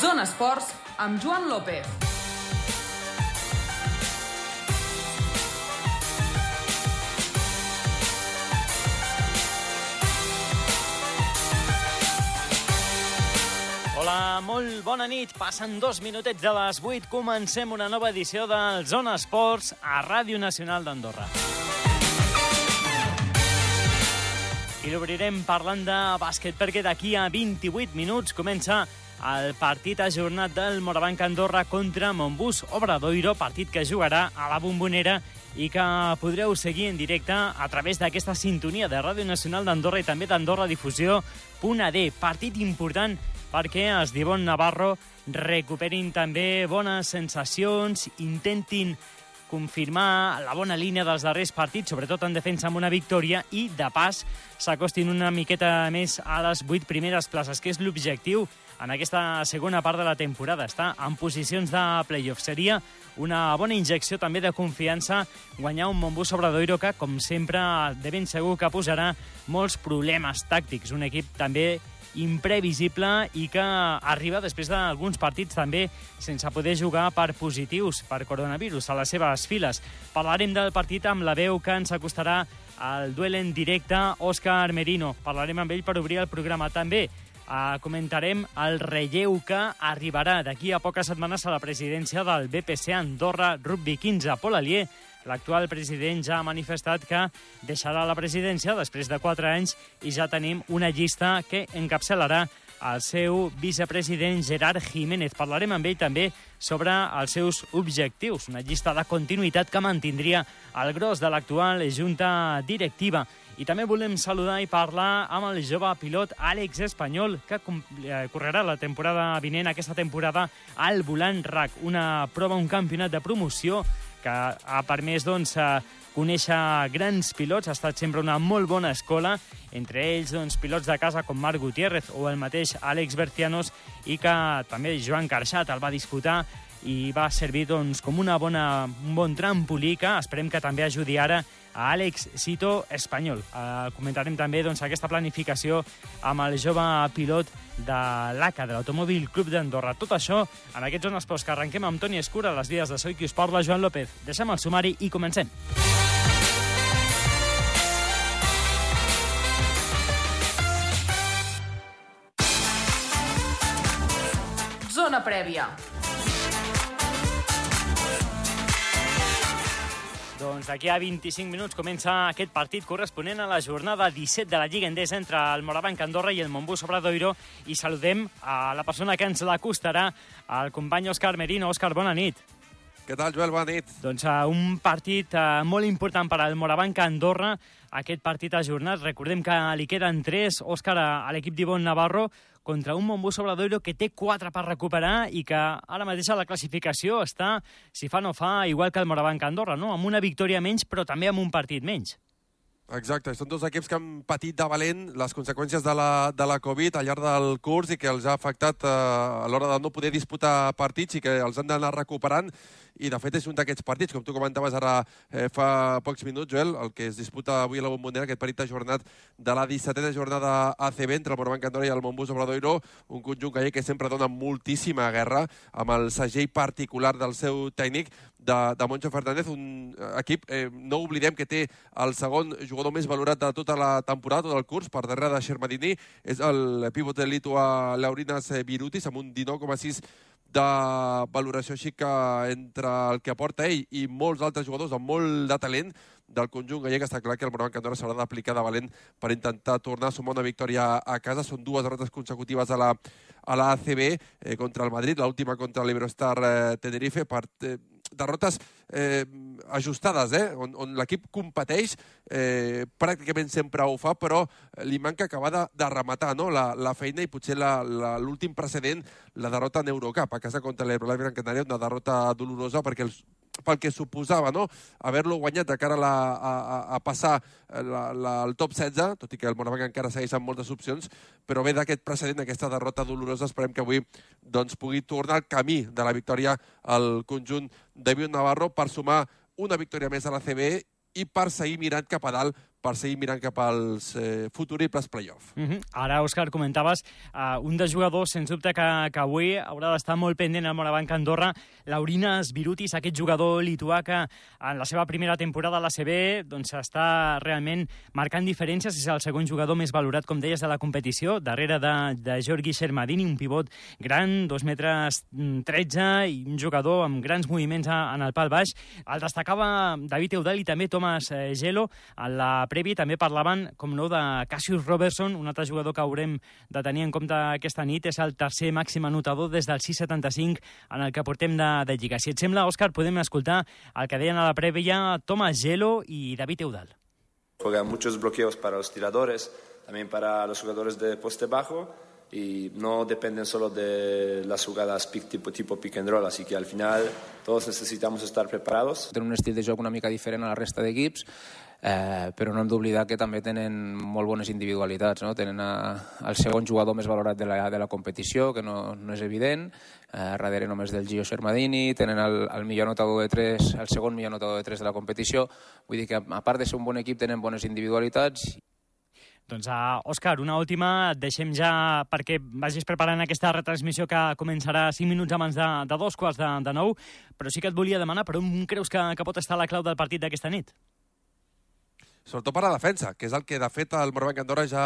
Zona Esports amb Joan López. Hola, molt bona nit. Passen dos minutets de les 8. Comencem una nova edició del Zona Esports a Ràdio Nacional d'Andorra. I l'obrirem parlant de bàsquet perquè d'aquí a 28 minuts comença el partit ajornat del Morabanc Andorra contra Montbus Obradoiro, partit que jugarà a la Bombonera i que podreu seguir en directe a través d'aquesta sintonia de Ràdio Nacional d'Andorra i també d'Andorra Difusió.d. Partit important perquè els d'Ivon Navarro recuperin també bones sensacions, intentin confirmar la bona línia dels darrers partits, sobretot en defensa amb una victòria, i, de pas, s'acostin una miqueta més a les vuit primeres places, que és l'objectiu en aquesta segona part de la temporada. Està en posicions de playoff. Seria una bona injecció també de confiança guanyar un Montbus Obradoiro que, com sempre, de ben segur que posarà molts problemes tàctics. Un equip també imprevisible i que arriba després d'alguns partits també sense poder jugar per positius per coronavirus a les seves files. Parlarem del partit amb la veu que ens acostarà al duel en directe Òscar Merino. Parlarem amb ell per obrir el programa també. Uh, comentarem el relleu que arribarà d'aquí a poques setmanes a la presidència del BPC Andorra Rugby 15. Pol Alier, l'actual president, ja ha manifestat que deixarà la presidència després de quatre anys i ja tenim una llista que encapçalarà el seu vicepresident Gerard Jiménez. Parlarem amb ell també sobre els seus objectius, una llista de continuïtat que mantindria el gros de l'actual junta directiva. I també volem saludar i parlar amb el jove pilot Àlex Espanyol, que correrà la temporada vinent, aquesta temporada, al Volant RAC, una prova, un campionat de promoció que ha permès doncs, conèixer grans pilots, ha estat sempre una molt bona escola, entre ells doncs, pilots de casa com Marc Gutiérrez o el mateix Àlex Bertianos, i que també Joan Carxat el va disputar i va servir doncs, com una bona, un bon trampolí que esperem que també ajudi ara a Àlex Cito Espanyol. Uh, comentarem també doncs, aquesta planificació amb el jove pilot de l'ACA, de l'Automòbil Club d'Andorra. Tot això en aquests zones esports que arrenquem amb Toni Escura, a les vies de Soy qui us parla, Joan López. Deixem el sumari i comencem. Zona prèvia. Doncs d'aquí a 25 minuts comença aquest partit corresponent a la jornada 17 de la Lliga Endesa entre el Morabanc Andorra i el Montbus Obradoiro i saludem a la persona que ens l'acostarà, el company Òscar Merino. Òscar, bona nit. Què tal, Joel? Bona nit. Doncs uh, un partit uh, molt important per al Morabanc Andorra, aquest partit ajornat. Recordem que li queden tres, Òscar, a l'equip d'Ivon Navarro, contra un Montbus Obradoiro que té quatre per recuperar i que ara mateix a la classificació està, si fa no fa, igual que el Morabanc Andorra, no? amb una victòria menys, però també amb un partit menys. Exacte, són dos equips que han patit de valent les conseqüències de la, de la Covid al llarg del curs i que els ha afectat eh, a l'hora de no poder disputar partits i que els han d'anar recuperant i de fet és un d'aquests partits, com tu comentaves ara eh, fa pocs minuts, Joel, el que es disputa avui a la Bombonera, aquest partit ajornat de la 17a jornada ACB entre el Morabanc Andorra i el Montbus Obradoiro, un conjunt que sempre dona moltíssima guerra amb el segell particular del seu tècnic de, de Moncho Fernández, un equip, eh, no oblidem que té el segon jugador més valorat de tota la temporada, tot el curs, per darrere de Shermadini, és el pivot de lituà Laurinas Virutis, amb un 19,6 de valoració així que entre el que aporta ell i molts altres jugadors amb molt de talent del conjunt gallec està clar que el Morabanc Andorra s'haurà d'aplicar de valent per intentar tornar a sumar una victòria a casa. Són dues derrotes consecutives a la, a la ACB eh, contra el Madrid, l'última contra l'Iberostar eh, Tenerife, per, eh, derrotes eh, ajustades, eh, on, on l'equip competeix, eh, pràcticament sempre ho fa, però li manca acabar de, de rematar no? la, la feina i potser l'últim precedent, la derrota en Eurocup, a casa contra l'Herbalife Gran Canària, una derrota dolorosa perquè els pel que suposava no? haver-lo guanyat de cara a, la, a, a passar la, la, el top 16, tot i que el Morabanc encara segueix amb moltes opcions, però ve d'aquest precedent, aquesta derrota dolorosa, esperem que avui doncs, pugui tornar al camí de la victòria al conjunt de Viu Navarro per sumar una victòria més a la CB i per seguir mirant cap a dalt per seguir mirant cap als eh, futuribles play-off. Mm -hmm. Ara, Òscar, comentaves uh, un dels jugadors, sens dubte, que, que avui haurà d'estar molt pendent al Morabanc Andorra, l'Aurinas Virutis, aquest jugador lituà que en la seva primera temporada a l'ACB doncs, està realment marcant diferències, és el segon jugador més valorat, com deies, de la competició, darrere de, de Georgi Shermadini, un pivot gran, dos metres 13, i un jugador amb grans moviments en el pal baix. El destacava David Eudal i també Thomas eh, Gelo. A la prèvia també parlaven, com no, de Cassius Robertson, un altre jugador que haurem de tenir en compte aquesta nit. És el tercer màxim anotador des del 6,75 en el que portem de, de Lliga. Si et sembla, Òscar, podem escoltar el que deien a la prèvia Thomas Gelo i David Eudal. Juega muchos bloqueos para los tiradores, también para los jugadores de poste bajo y no dependen solo de las jugadas tipo, tipo pick and roll, así que al final todos necesitamos estar preparados. Tenen un estil de joc una mica diferent a la resta d'equips, eh, però no hem d'oblidar que també tenen molt bones individualitats. No? Tenen a, el segon jugador més valorat de la, de la competició, que no, no és evident, eh, darrere només del Gio Shermadini, tenen el, el millor anotador de 3, el segon millor anotador de 3 de la competició, vull dir que a part de ser un bon equip tenen bones individualitats doncs, uh, Òscar, una última, et deixem ja perquè vagis preparant aquesta retransmissió que començarà 5 minuts abans de, de dos quarts de, de nou, però sí que et volia demanar per on creus que, que pot estar la clau del partit d'aquesta nit? Sobretot per la defensa, que és el que de fet el Morabanc Andorra ja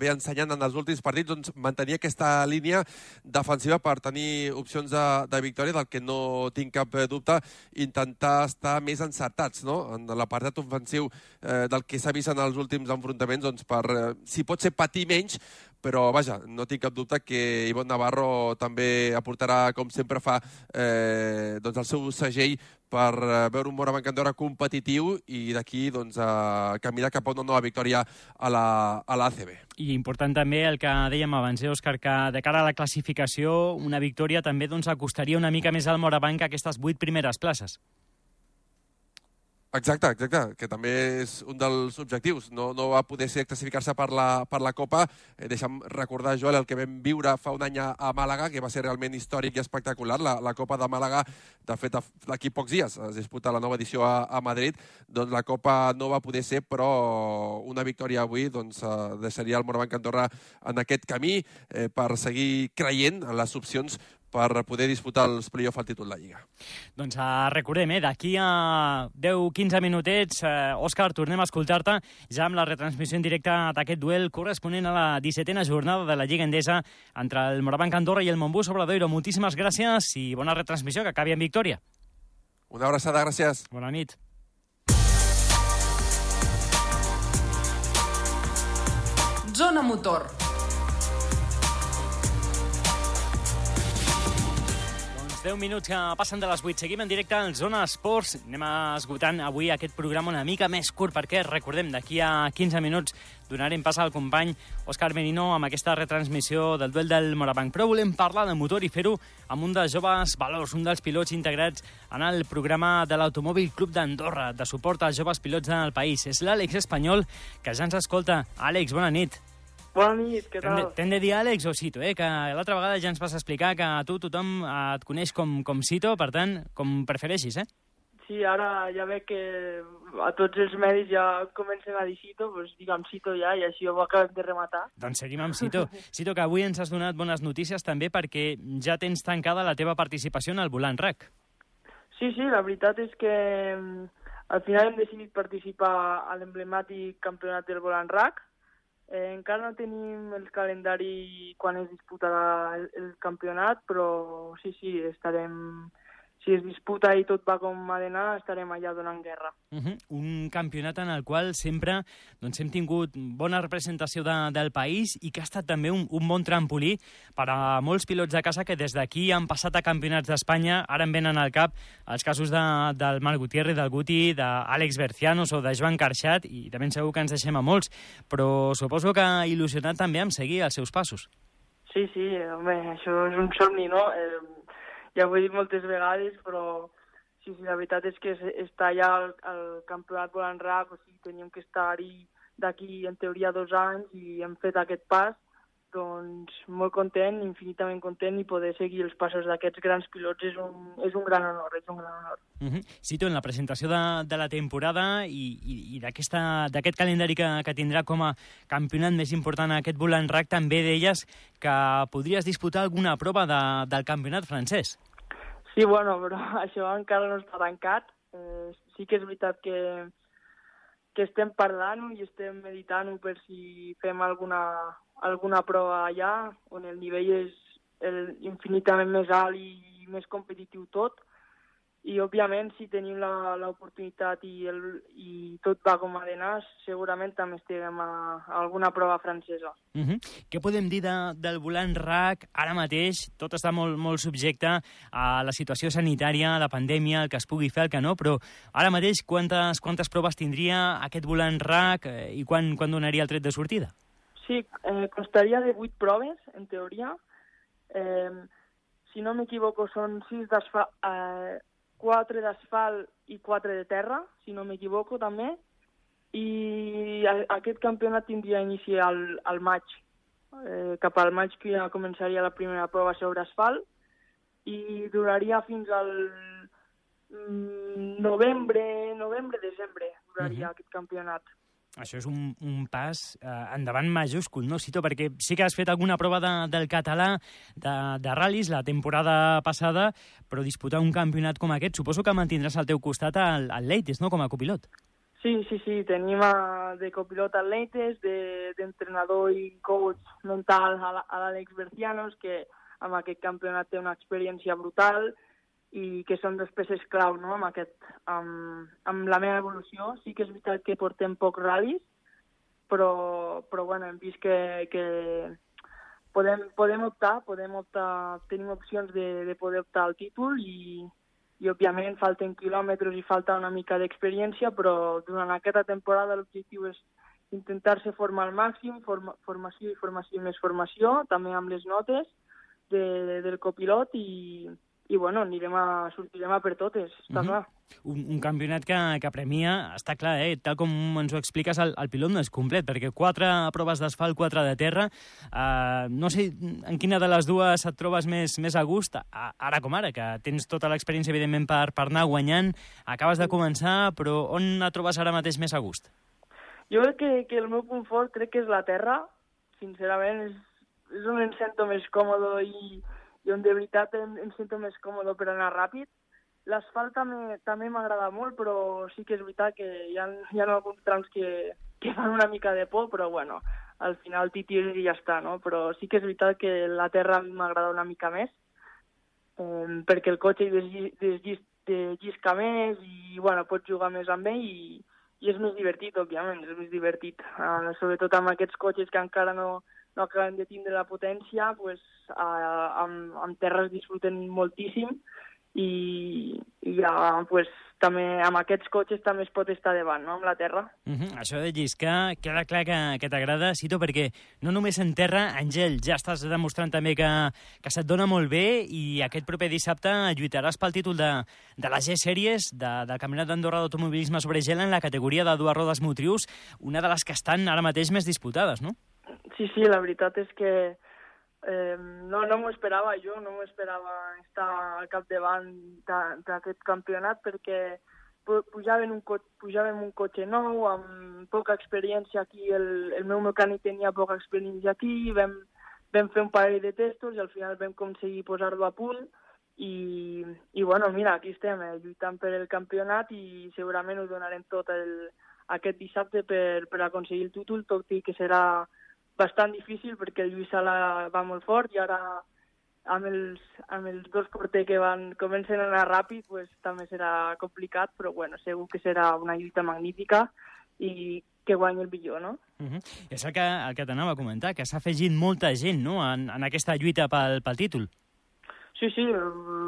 ve ensenyant en els últims partits, doncs mantenir aquesta línia defensiva per tenir opcions de, de victòria, del que no tinc cap dubte, intentar estar més encertats no? en l'apartat ofensiu eh, del que s'ha vist en els últims enfrontaments, doncs per, eh, si pot ser patir menys, però vaja, no tinc cap dubte que Ivonne Navarro també aportarà, com sempre fa, eh, doncs el seu segell per eh, veure un Morabanc Andorra competitiu i d'aquí doncs, a caminar cap a una nova victòria a l'ACB. La, I important també el que dèiem abans, eh, Òscar, que de cara a la classificació, una victòria també doncs, acostaria una mica més al Morabanc a aquestes vuit primeres places. Exacte, exacte, que també és un dels objectius. No, no va poder ser classificar-se per, la, per la Copa. Eh, deixa'm recordar, Joel, el que vam viure fa un any a Màlaga, que va ser realment històric i espectacular. La, la Copa de Màlaga, de fet, d'aquí pocs dies es disputa la nova edició a, a Madrid. Doncs la Copa no va poder ser, però una victòria avui doncs, eh, deixaria el Morabanc Andorra en aquest camí eh, per seguir creient en les opcions per poder disputar els play-off al títol de la Lliga. Doncs uh, recordem, eh, d'aquí a 10-15 minutets, uh, Òscar, tornem a escoltar-te ja amb la retransmissió en directe d'aquest duel corresponent a la 17a jornada de la Lliga Endesa entre el Morabanc Andorra i el Montbus Obradoiro. Moltíssimes gràcies i bona retransmissió, que acabi en victòria. Una abraçada, gràcies. Bona nit. Zona Motor. 10 minuts que passen de les 8. Seguim en directe al Zona Esports. Anem esgotant avui aquest programa una mica més curt perquè, recordem, d'aquí a 15 minuts donarem pas al company Òscar Merino amb aquesta retransmissió del duel del Morabanc. Però volem parlar de motor i fer-ho amb un dels joves valors, un dels pilots integrats en el programa de l'Automòbil Club d'Andorra, de suport als joves pilots del país. És l'Àlex Espanyol, que ja ens escolta. Àlex, bona nit. Bona nit, què tal? T'hem de, de dir Àlex o Cito, eh? que l'altra vegada ja ens vas explicar que a tu tothom et coneix com, com Cito, per tant, com prefereixis, eh? Sí, ara ja veig que a tots els medis ja comencen a dir Cito, doncs digue'm Cito ja, i així ho acabem de rematar. Doncs seguim amb Cito. Cito, que avui ens has donat bones notícies també perquè ja tens tancada la teva participació en el Volant RAC. Sí, sí, la veritat és que al final hem decidit participar a l'emblemàtic campionat del Volant RAC, Eh, encara no tenim el calendari quan es disputarà el, el campionat, però sí, sí, estarem si es disputa i tot va com ha d'anar, estarem allà donant guerra. Uh -huh. Un campionat en el qual sempre doncs, hem tingut bona representació de, del país i que ha estat també un, un bon trampolí per a molts pilots de casa que des d'aquí han passat a campionats d'Espanya. Ara em venen al cap els casos de, del Marc Gutiérrez, del Guti, d'Àlex Bercianos o de Joan Carxat, i ben segur que ens deixem a molts, però suposo que il·lusionat també amb seguir els seus passos. Sí, sí, home, això és un somni, no? Eh, ja ho he dit moltes vegades, però sí, sí, la veritat és que està ja al, al campionat volant RAC, o sigui, teníem que estar-hi d'aquí, en teoria, dos anys, i hem fet aquest pas, doncs molt content, infinitament content i poder seguir els passos d'aquests grans pilots és un, és un gran honor, és un gran honor. Uh -huh. Cito, en la presentació de, de la temporada i, i, i d'aquest calendari que, que tindrà com a campionat més important aquest Volant Rack, també deies que podries disputar alguna prova de, del campionat francès. Sí, bueno, però això encara no està tancat. Eh, sí que és veritat que, que estem parlant i estem meditant per si fem alguna, alguna prova allà on el nivell és el, infinitament més alt i més competitiu tot i òbviament si tenim l'oportunitat i, el, i tot va com ha d'anar segurament també estiguem a, a alguna prova francesa. Uh -huh. Què podem dir de, del volant RAC ara mateix? Tot està molt, molt subjecte a la situació sanitària, a la pandèmia, el que es pugui fer, el que no, però ara mateix quantes, quantes proves tindria aquest volant RAC eh, i quan, quan donaria el tret de sortida? Sí, eh, constaria de vuit proves, en teoria. Eh, si no m'equivoco, són sis d'asfalt, eh, quatre d'asfalt i quatre de terra, si no m'equivoco, també. I aquest campionat tindria inici al, al maig. Eh, cap al maig que ja començaria la primera prova sobre asfalt i duraria fins al mm, novembre, novembre-desembre duraria uh -huh. aquest campionat. Això és un, un pas eh, endavant majúscul, no, Cito? Perquè sí que has fet alguna prova de, del català de, de ral·lis la temporada passada, però disputar un campionat com aquest, suposo que mantindràs al teu costat al, al Leites, no?, com a copilot. Sí, sí, sí, tenim a, de copilot al Leites, d'entrenador de, i coach mental a l'Àlex Bercianos, que amb aquest campionat té una experiència brutal, i que són dos peces clau no? amb, aquest, amb, amb la meva evolució. Sí que és veritat que portem pocs ral·lis, però, però bueno, hem vist que, que podem, podem optar, podem optar, tenim opcions de, de poder optar al títol i, i òbviament falten quilòmetres i falta una mica d'experiència, però durant aquesta temporada l'objectiu és intentar-se formar al màxim, forma, formació i formació i més formació, també amb les notes de, del copilot i, i bueno, anirem a, sortirem a per totes, està uh -huh. clar. Un, un campionat que, que premia, està clar, eh? tal com ens ho expliques, el, el pilot no és complet, perquè quatre proves d'asfalt, quatre de terra, uh, no sé en quina de les dues et trobes més, més a gust, a, ara com ara, que tens tota l'experiència, evidentment, per, per anar guanyant, acabes de començar, però on et trobes ara mateix més a gust? Jo crec que, que el meu punt fort crec que és la terra, sincerament, és, és on em sento més còmode i, i on de veritat em, em sento més còmode per anar ràpid. L'asfalt també també m'agrada molt, però sí que és veritat que hi ha, hi ha alguns trams que, que fan una mica de por, però bueno, al final titir i ja està, no? Però sí que és veritat que la terra m'agrada una mica més, eh, perquè el cotxe desllisca més i, bueno, pots jugar més amb ell i, i és més divertit, òbviament, és més divertit. Uh, sobretot amb aquests cotxes que encara no, no acaben de tindre la potència, pues, eh, amb, amb terres disfruten moltíssim i, i ja, pues, també amb aquests cotxes també es pot estar davant, no?, amb la terra. Uh -huh. Això de lliscar, queda clar que, que t'agrada, Cito, perquè no només en terra, Àngel, ja estàs demostrant també que, que se't dona molt bé i aquest proper dissabte lluitaràs pel títol de, de la G-Series de, del Campionat d'Andorra d'Automobilisme sobre gel en la categoria de dues rodes motrius, una de les que estan ara mateix més disputades, no? Sí, sí, la veritat és que eh, no, no m'ho esperava jo, no m'ho esperava estar al capdavant d'aquest campionat perquè pujaven un, co pujàvem un cotxe nou amb poca experiència aquí, el, el meu mecànic tenia poca experiència aquí, vam, vam fer un parell de testos i al final vam aconseguir posar-lo a punt i, i bueno, mira, aquí estem eh, lluitant per el campionat i segurament ho donarem tot el, aquest dissabte per, per aconseguir el títol, tot i que serà bastant difícil perquè el Lluís Sala va molt fort i ara amb els, amb els dos porters que van, comencen a anar ràpid pues, també serà complicat, però bueno, segur que serà una lluita magnífica i que guanyi el millor, no? Uh -huh. I és el que, el que t'anava a comentar, que s'ha afegit molta gent no? en, en aquesta lluita pel, pel títol. Sí, sí,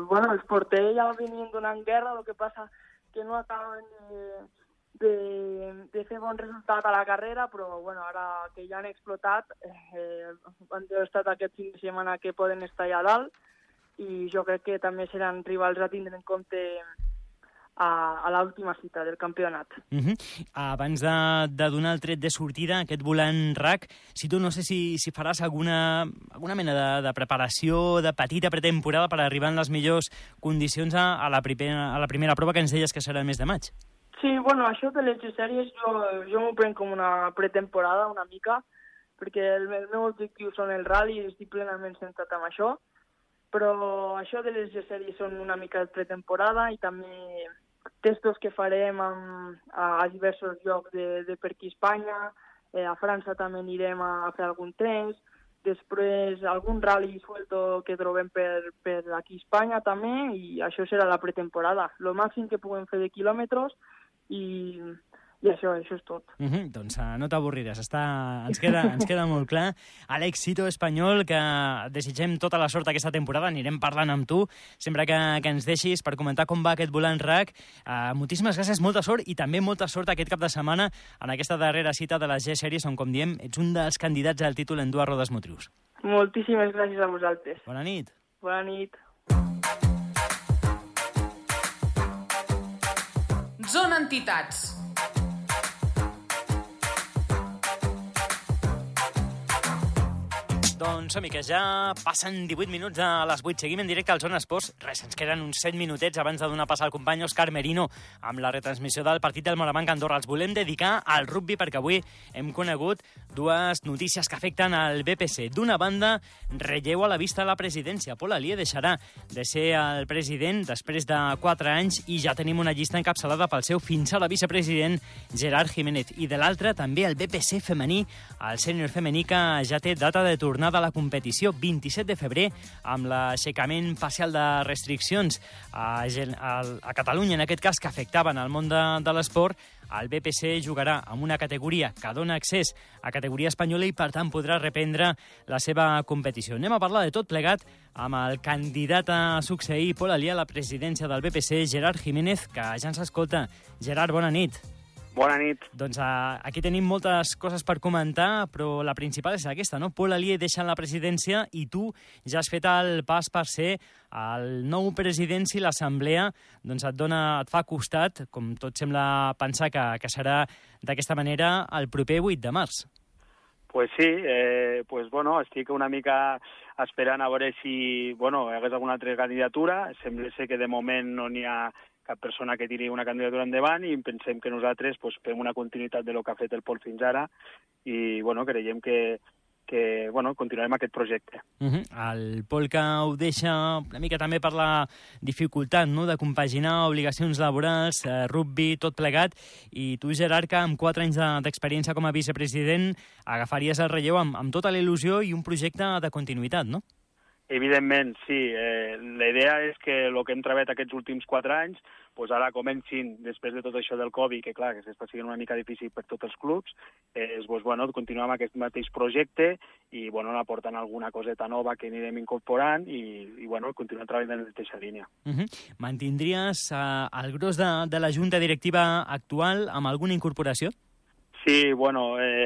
bueno, els porters ja venien donant guerra, el que passa que no acaben de, de, de fer bon resultat a la carrera, però bueno, ara que ja han explotat, eh, han estat aquest fin de setmana que poden estar allà dalt i jo crec que també seran rivals a tindre en compte a, a l'última cita del campionat. Uh -huh. Abans de, de donar el tret de sortida, aquest volant RAC, si tu no sé si, si faràs alguna, alguna mena de, de preparació, de petita pretemporada per arribar en les millors condicions a, a, la, primera, a la primera prova que ens deies que serà el mes de maig. Sí, bueno, això de les sèries jo, jo m'ho prenc com una pretemporada una mica, perquè el, el meu objectiu són el rally i estic plenament centrat en això, però això de les sèries són una mica de pretemporada i també testos que farem amb, a, a diversos llocs de, de per aquí Espanya, eh, a França també anirem a, a fer algun temps, després algun rally suelto que trobem per, per aquí a Espanya també, i això serà la pretemporada. Lo màxim que puguem fer de quilòmetres i, i això, això és tot. Uh -huh, doncs uh, no t'avorriràs, Està... ens, queda, ens queda molt clar. Àlex Cito Espanyol, que desitgem tota la sort aquesta temporada, anirem parlant amb tu, sempre que, que ens deixis per comentar com va aquest volant RAC. Uh, moltíssimes gràcies, molta sort i també molta sort aquest cap de setmana en aquesta darrera cita de les G-Series, on, com diem, ets un dels candidats al títol en dues rodes motrius. Moltíssimes gràcies a vosaltres. Bona nit. Bona nit. Zona Entitats. Doncs som que ja passen 18 minuts a les 8. Seguim en directe al Zona Esports. Res, ens queden uns 7 minutets abans de donar pas al company Òscar Merino amb la retransmissió del partit del Morabanc Andorra. Els volem dedicar al rugby perquè avui hem conegut dues notícies que afecten al BPC. D'una banda, relleu a la vista a la presidència. Pol Alié deixarà de ser el president després de 4 anys i ja tenim una llista encapçalada pel seu fins a la vicepresident Gerard Jiménez. I de l'altra, també el BPC femení, el sènior femení que ja té data de tornar tornada a la competició 27 de febrer amb l'aixecament parcial de restriccions a, a, a Catalunya, en aquest cas, que afectaven el món de, de l'esport, el BPC jugarà amb una categoria que dona accés a categoria espanyola i, per tant, podrà reprendre la seva competició. Anem a parlar de tot plegat amb el candidat a succeir Pol Alià a la presidència del BPC, Gerard Jiménez, que ja ens escolta. Gerard, bona nit. Bona nit. Doncs uh, aquí tenim moltes coses per comentar, però la principal és aquesta, no? Pol Alié deixa la presidència i tu ja has fet el pas per ser el nou president si l'Assemblea doncs et, dona, et fa costat, com tot sembla pensar que, que serà d'aquesta manera el proper 8 de març. Pues sí, eh, pues bueno, estic una mica esperant a veure si, bueno, hi hagués alguna altra candidatura. Sembla ser que de moment no n'hi ha cap persona que tiri una candidatura endavant i pensem que nosaltres pues, fem una continuïtat de lo que ha fet el Pol fins ara i bueno, creiem que, que bueno, continuarem aquest projecte. Uh -huh. El Pol que ho deixa una mica també per la dificultat no? de compaginar obligacions laborals, eh, rugby, tot plegat, i tu, Gerard, que amb quatre anys d'experiència com a vicepresident agafaries el relleu amb, amb tota la il·lusió i un projecte de continuïtat, no? Evidentment, sí. Eh, la idea és que el que hem treballat aquests últims quatre anys, pues ara comencin, després de tot això del Covid, que clar, que s'està sent una mica difícil per tots els clubs, eh, pues, bueno, continuem amb aquest mateix projecte i bueno, aportant alguna coseta nova que anirem incorporant i, i bueno, continuem treballant en la mateixa línia. Uh -huh. Mantindries eh, el gros de, de la junta directiva actual amb alguna incorporació? Sí, bueno, eh,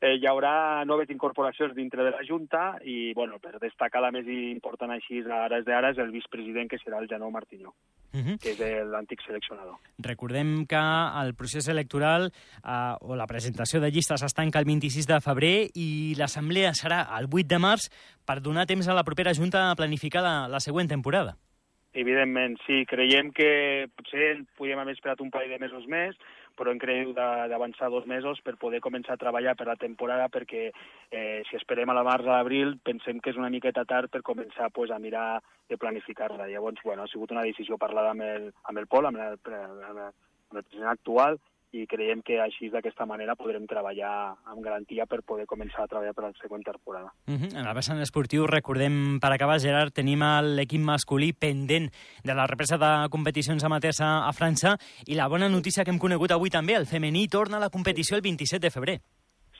eh, hi haurà noves incorporacions dintre de la Junta i, bueno, per destacar la més important així ara és d'ara és el vicepresident, que serà el Janó Martinyó, uh -huh. que és l'antic seleccionador. Recordem que el procés electoral eh, o la presentació de llistes es tanca el 26 de febrer i l'assemblea serà el 8 de març per donar temps a la propera Junta a planificar la, la següent temporada. Evidentment, sí. Creiem que potser podíem haver esperat un parell de mesos més, però hem cregut d'avançar dos mesos per poder començar a treballar per la temporada perquè eh, si esperem a la març a l'abril pensem que és una miqueta tard per començar pues, a mirar de planificar-la. Llavors, bueno, ha sigut una decisió parlada amb el, amb el Pol, amb el, amb el, amb el president actual, i creiem que així d'aquesta manera podrem treballar amb garantia per poder començar a treballar per la següent temporada. Uh -huh. En el vessant esportiu, recordem, per acabar, Gerard, tenim l'equip masculí pendent de la represa de competicions amateurs a, a França i la bona notícia que hem conegut avui també, el femení torna a la competició el 27 de febrer.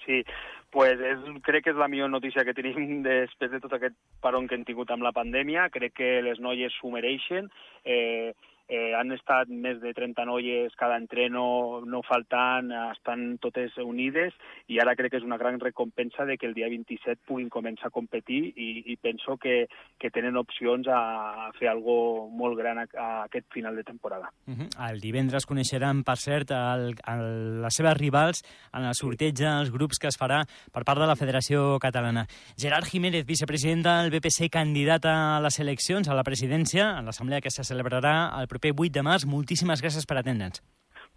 Sí, pues és, crec que és la millor notícia que tenim després de tot aquest paron que hem tingut amb la pandèmia. Crec que les noies s'ho mereixen. Eh, eh, han estat més de 30 noies cada entreno, no faltant, estan totes unides i ara crec que és una gran recompensa de que el dia 27 puguin començar a competir i, i penso que, que tenen opcions a, fer algo molt gran a, a aquest final de temporada. Uh -huh. El divendres coneixeran, per cert, el, el, les seves rivals en el sorteig dels grups que es farà per part de la Federació Catalana. Gerard Jiménez, vicepresident del BPC, candidat a les eleccions, a la presidència, en l'assemblea que se celebrarà el proper 8 de març. Moltíssimes gràcies per atendre'ns.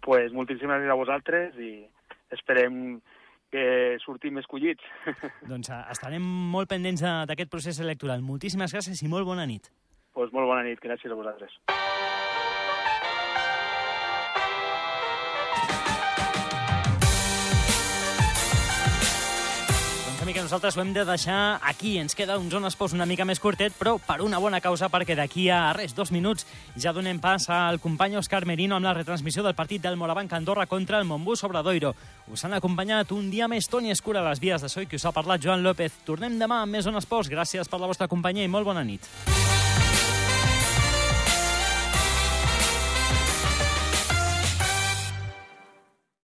Pues moltíssimes gràcies a vosaltres i esperem que sortim escollits. Doncs eh, estarem molt pendents d'aquest procés electoral. Moltíssimes gràcies i molt bona nit. Pues molt bona nit, gràcies a vosaltres. Que nosaltres ho hem de deixar aquí. Ens queda un zona espòs una mica més curtet, però per una bona causa, perquè d'aquí a res, dos minuts, ja donem pas al company Òscar Merino amb la retransmissió del partit del Morabanc Andorra contra el Montbus Obradoiro. Us han acompanyat un dia més Toni Escura a les vies de Soi, que us ha parlat Joan López. Tornem demà amb més zones espòs. Gràcies per la vostra companyia i molt bona nit.